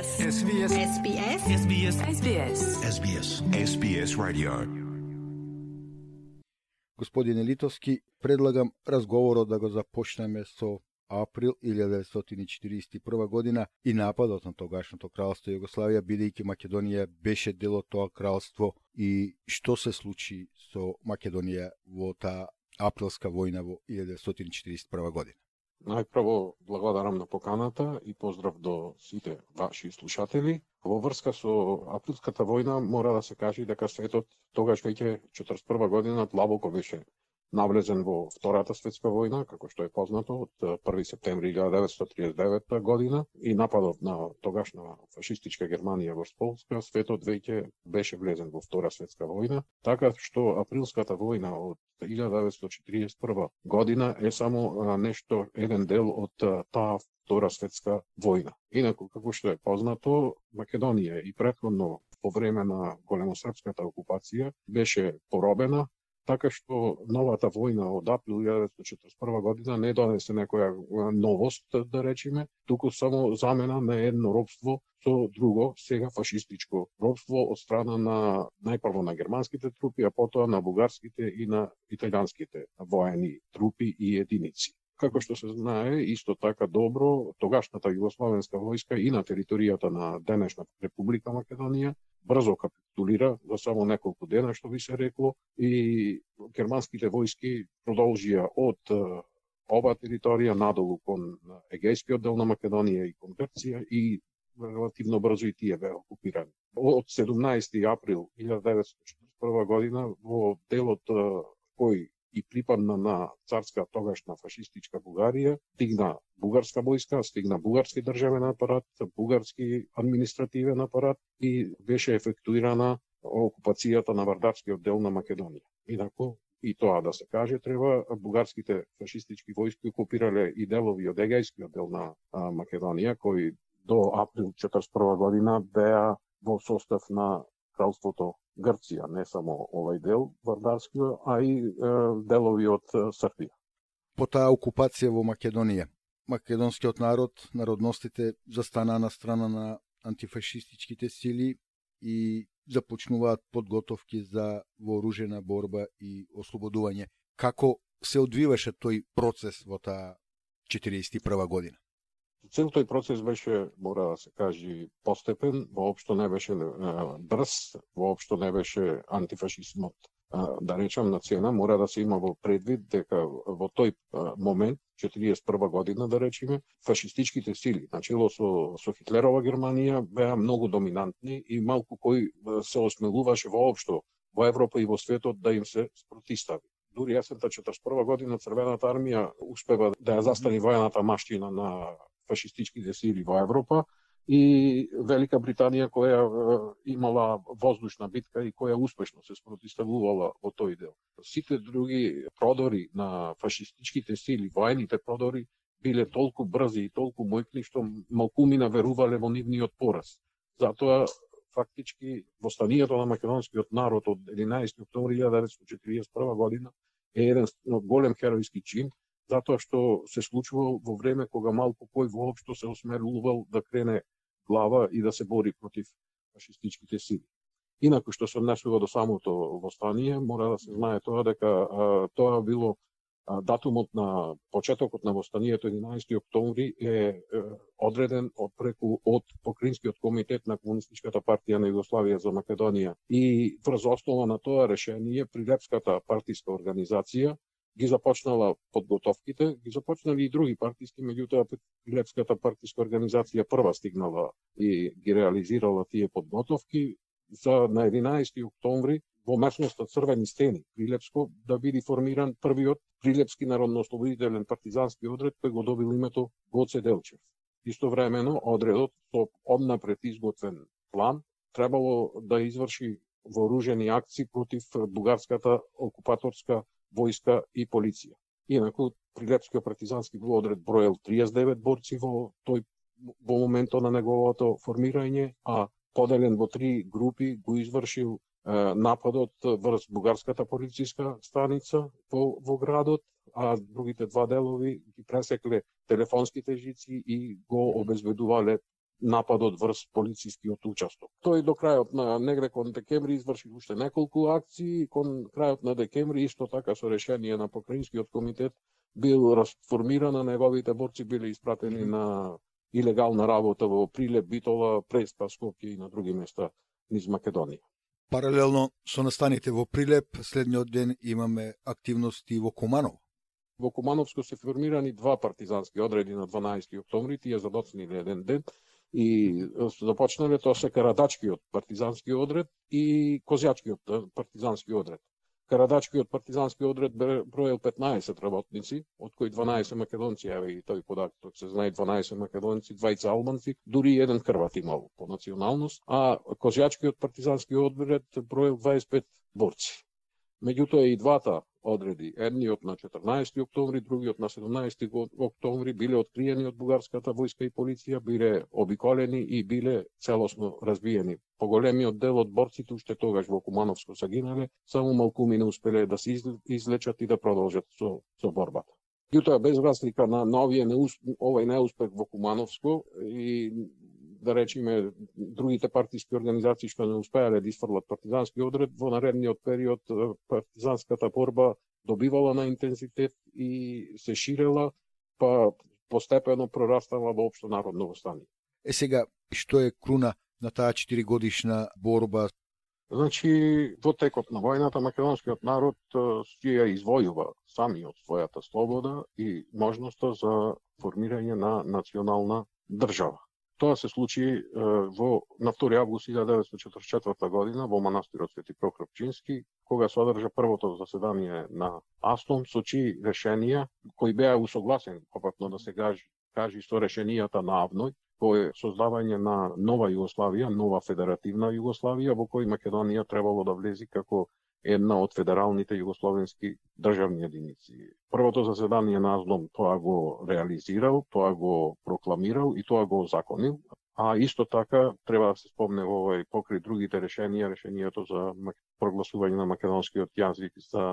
SBS. SBS. SBS. SBS. SBS. SBS. SBS Radio. Господине Литовски, предлагам разговорот да го започнеме со април 1941 година и нападот на тогашното кралство Југославија, бидејќи Македонија беше дел од тоа кралство и што се случи со Македонија во таа априлска војна во 1941 година. Најпрво благодарам на поканата и поздрав до сите ваши слушатели. Во врска со априлската војна мора да се каже дека светот тогаш веќе 41 година длабоко беше навлезен во Втората светска војна, како што е познато, од 1 септември 1939 година и нападот на тогашна фашистичка Германија во Полска, светот веќе беше влезен во Втора светска војна, така што априлската војна од 1941 година е само нешто, еден дел од таа Втора светска војна. Инаку, како што е познато, Македонија и претходно по време на големосрпската окупација беше поробена, така што новата војна од април 1941 година не донесе некоја новост, да речеме, туку само замена на едно робство со друго, сега фашистичко робство од страна на најпрво на германските трупи, а потоа на бугарските и на италијанските воени трупи и единици. Како што се знае, исто така добро, тогашната југословенска војска и на територијата на денешна Република Македонија брзо капитулира за само неколку дена, што би се рекло, и германските војски продолжија од оваа територија надолу кон Егејскиот дел на Македонија и кон Грција и релативно брзо и тие беа окупирани. Од 17. април 1941 година во делот кој и припадна на царска тогашна фашистичка Бугарија, стигна бугарска војска, стигна бугарски државен апарат, бугарски административен апарат и беше ефектуирана окупацијата на Вардарскиот дел на Македонија. Инако, и тоа да се каже, треба бугарските фашистички војски окупирале и делови од Егејскиот дел на Македонија, кои до април 1941 година беа во состав на кралството Грција, не само овај дел Вардарски, а и е, делови од Србија. По таа окупација во Македонија, македонскиот народ, народностите застана на страна на антифашистичките сили и започнуваат подготовки за вооружена борба и ослободување. Како се одвиваше тој процес во таа 41 година? Цел тој процес беше, мора да се каже, постепен, воопшто не беше брз, воопшто не беше антифашизмот да речам на цена, мора да се има во предвид дека во тој момент, 41 година да речеме, фашистичките сили, начело со, со Хитлерова Германија, беа многу доминантни и малку кој се осмелуваше воопшто во Европа и во светот да им се спротистави. Дури јасента 41 година Црвената армија успева да ја застани војната маштина на фашистичките сили во Европа и Велика Британија која имала воздушна битка и која успешно се спротиставувала во тој дел. Сите други продори на фашистичките сили, воените продори, биле толку брзи и толку мојкни што малкумина верувале во нивниот пораз. Затоа фактички востанието на македонскиот народ од 11 октомври 1941 година е еден голем херојски чин затоа што се случувал во време кога малку кој воопшто се осмелувал да крене глава и да се бори против фашистичките сили. Инаку што се однесува до самото востание, мора да се знае тоа дека а, тоа било а, датумот на почетокот на востанието 11 октомври е, е одреден од преку од Покринскиот комитет на Комунистичката партија на Југославија за Македонија и врз основа на тоа решение Прилепската партиска организација ги започнала подготовките, ги започнали и други партиски, меѓутоа Прилепската партиска организација прва стигнала и ги реализирала тие подготовки за на 11 октомври во местноста Црвени стени, Прилепско, да биде формиран првиот Прилепски народно-ослободителен партизански одред кој го добил името Гоце Делчев. Истовремено, одредот со однапред изготвен план требало да изврши вооружени акции против бугарската окупаторска војска и полиција. Инаку, Прилепскиот партизански одред броел 39 борци во тој во моментот на неговото формирање, а поделен во три групи го извршил е, нападот врз бугарската полициска станица во, во градот, а другите два делови ги пресекле телефонските жици и го обезбедувале нападот врз полицискиот участок. Тој до крајот на негде кон декември изврши уште неколку акции, кон крајот на декември исто така со решение на покраинскиот комитет бил расформирана, неговите борци биле испратени на илегална работа во Прилеп, Битола, Преспа, Скопје и на други места низ Македонија. Паралелно со настаните во Прилеп, следниот ден имаме активности во Куманово. Во Кумановско се формирани два партизански одреди на 12 октомври, тие задоцниле еден ден и започнале тоа се Карадачкиот партизански одред и Козјачкиот партизански одред. Карадачкиот партизански одред броел 15 работници, од кои 12 македонци, еве и тој податок се знае 12 македонци, двајца албанци, дури еден крват имал по националност, а Козјачкиот партизански одред броел 25 борци. Меѓутоа и двата одреди. Едниот на 14 октомври, другиот на 17 октомври биле откриени од бугарската војска и полиција, биле обиколени и биле целосно разбиени. Поголемиот дел од борците уште тогаш во Кумановско загинале, само малкуми не успеле да се излечат и да продолжат со, со борбата. Јутоа, без разлика на, новиот овој неуспех во Кумановско и да речеме, другите партиски организации што не успеале да изфрлат партизански одред, во наредниот период партизанската борба добивала на интензитет и се ширела, па постепено прорастала во општо народно востание. Е сега, што е круна на таа 4 годишна борба? Значи, во текот на војната македонскиот народ си ја извојува сами од својата слобода и можноста за формирање на национална држава. Тоа се случи во на 2 август 1944 година во манастирот Свети Прокропчински, кога се одржа првото заседание на Астон, со чии решенија кои беа усогласени, попатно да се кажи, кажи со решенијата на Авној, кој создавање на нова Југославија, нова федеративна Југославија, во кој Македонија требало да влези како една од федералните југословенски државни единици. Првото заседание на Аздом тоа го реализирал, тоа го прокламирал и тоа го законил, а исто така треба да се спомне во овој покри другите решенија, решението за прогласување на македонскиот јазик за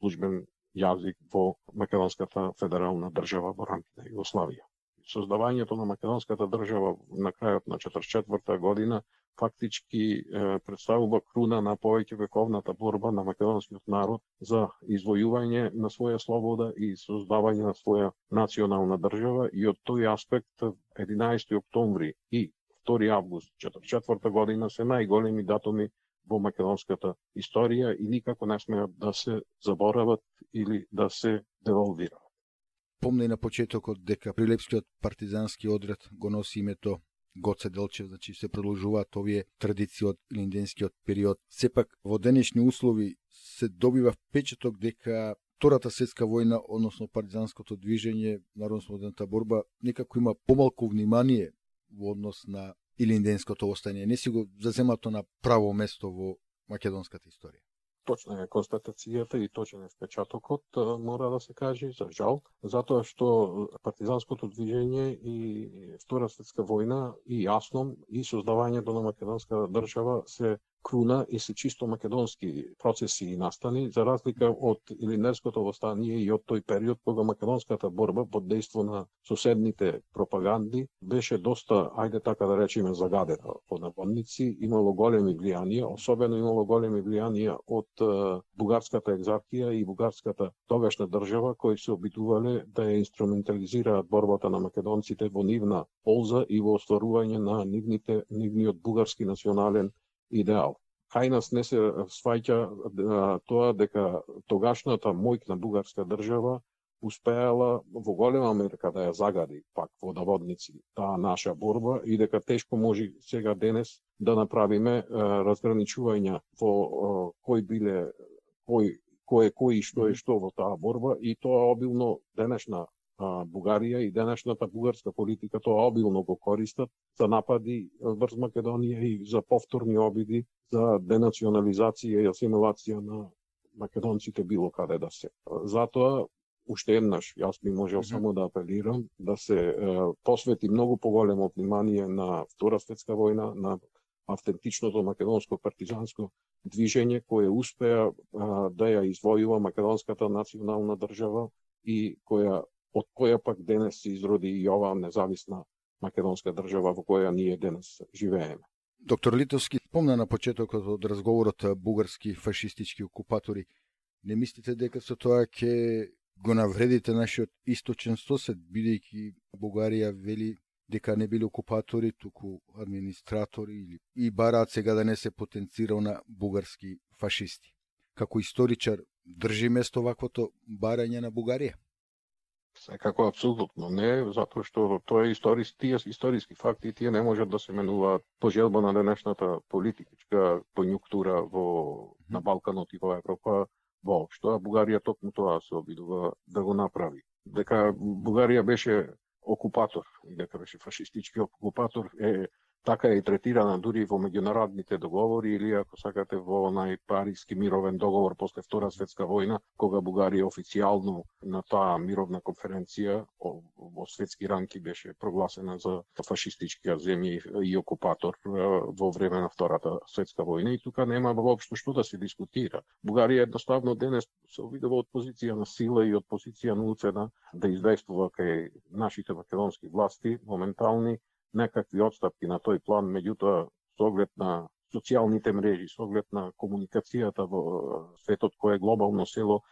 службен јазик во македонската федерална држава во рамките на Југославија. Создавањето на македонската држава на крајот на 44 година фактички представува круна на повеќе вековната борба на македонскиот народ за извојување на своја слобода и создавање на своја национална држава и од тој аспект 11 октомври и 2 август 44 година се најголеми датуми во македонската историја и никако не смеат да се заборават или да се девалвираат. Помне на почетокот дека Прилепскиот партизански одред го носи името Гоце Делчев, значи се продолжуваат овие традиции од линденскиот период. Сепак во денешни услови се добива впечаток дека Втората светска војна, односно партизанското движење, народно борба, некако има помалку внимание во однос на Илинденското остање. Не си го заземато на право место во македонската историја точна е констатацијата и точен е впечатокот, мора да се каже, за жал, затоа што партизанското движење и Втора светска војна и јасно и создавањето на македонска држава се круна и се чисто македонски процеси и настани, за разлика од илинерското востание и од тој период кога македонската борба под дејство на соседните пропаганди беше доста, ајде така да речеме, загадена по наводници, имало големи влијанија, особено имало големи влијанија од бугарската екзархија и бугарската тогашна држава кои се обидувале да ја инструментализираат борбата на македонците во нивна полза и во остварување на нивните нивниот бугарски национален идеал. Кај нас не се сваќа тоа дека тогашната мојкна бугарска држава успеала во голема мерка да ја загади пак во наводници таа наша борба и дека тешко може сега денес да направиме разграничувања во кој биле кој кој е кој и што е што во таа борба. И тоа обилно денешна Бугарија и денешната бугарска политика тоа обилно го користат за напади врз Македонија и за повторни обиди за денационализација и асимилација на македонците било каде да се. Затоа уште еднаш јас би можел само да апелирам да се е, посвети многу поголемо внимание на Втора светска војна, на автентичното македонско партизанско движење кое успеа а, да ја извојува македонската национална држава и која од која пак денес се изроди и оваа независна македонска држава во која ние денес живееме. Доктор Литовски помна на почетокот од разговорот бугарски фашистички окупатори. Не мислите дека со тоа ќе го навредите нашиот источен сосед, бидејќи Бугарија вели дека не биле окупатори, туку администратори или и бараат сега да не се потенцирал на бугарски фашисти. Како историчар, држи место ваквото барање на Бугарија? Секако апсолутно не, затоа што тоа е историски, тие историски факти и тие не можат да се менуваат по желба на денешната политичка конјуктура во на Балканот и во Европа воопшто, а Бугарија токму тоа се обидува да го направи. Дека Бугарија беше окупатор, дека беше фашистички окупатор, е така е и третирана дури во меѓународните договори или ако сакате во онај Париски мировен договор после Втора светска војна, кога Бугарија официјално на таа мировна конференција во светски ранки беше прогласена за фашистички земја и окупатор во време на Втората светска војна и тука нема воопшто што да се дискутира. Бугарија едноставно денес се обидува од позиција на сила и од позиција на уцена да издействува кај нашите македонски власти моментални некакви отстапки на тој план, меѓутоа со оглед на социјалните мрежи, со оглед на комуникацијата во светот кој е глобално село,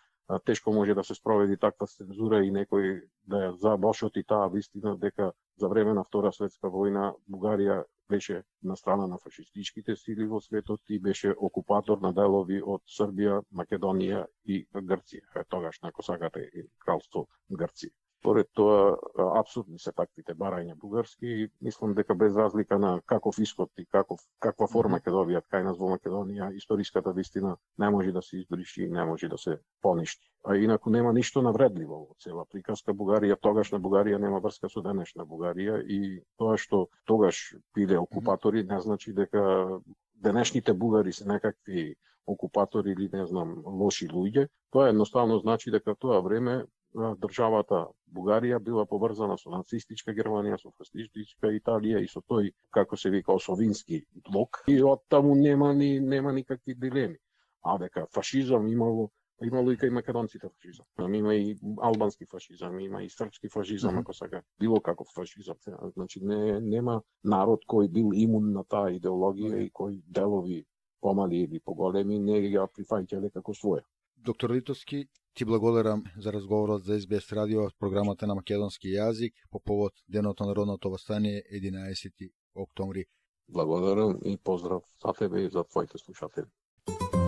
тешко може да се спроведи таква цензура и некој да ја забошоти таа вистина дека за време на Втора светска војна Бугарија беше на страна на фашистичките сили во светот и беше окупатор на делови од Србија, Македонија и Грција. Тогаш, ако сакате, кралство Грција. Поред тоа, абсурдни се таквите барања бугарски и мислам дека без разлика на каков исход и каков, каква форма ќе добијат кај нас во Македонија, историската вистина не може да се избриши и не може да се поништи. А инаку нема ништо навредливо во цела приказка. Бугарија, тогаш на Бугарија нема врска со денешна Бугарија и тоа што тогаш биле окупатори не значи дека денешните бугари се некакви окупатори или не знам лоши луѓе. Тоа едноставно значи дека тоа време државата Бугарија била поврзана со нацистичка Германија, со фашистичка Италија и со тој, како се вика, осовински блок. И од таму нема, ни, нема никакви дилеми. А дека фашизам имало имало и кај македонците фашизам. Има и албански фашизам, има и српски фашизам, ако сака, било каков фашизам. Значи не нема народ кој бил имун на таа идеологија и кој делови помали или поголеми не ја прифаќале како своја. Доктор Литовски, ти благодарам за разговорот за SBS радио од програмата на македонски јазик по повод Денот на народното востание 11 октомври. Благодарам и поздрав за тебе и за твоите слушатели.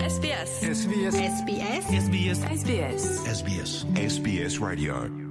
SBS. SBS. SBS. SBS. SBS. SBS Radio.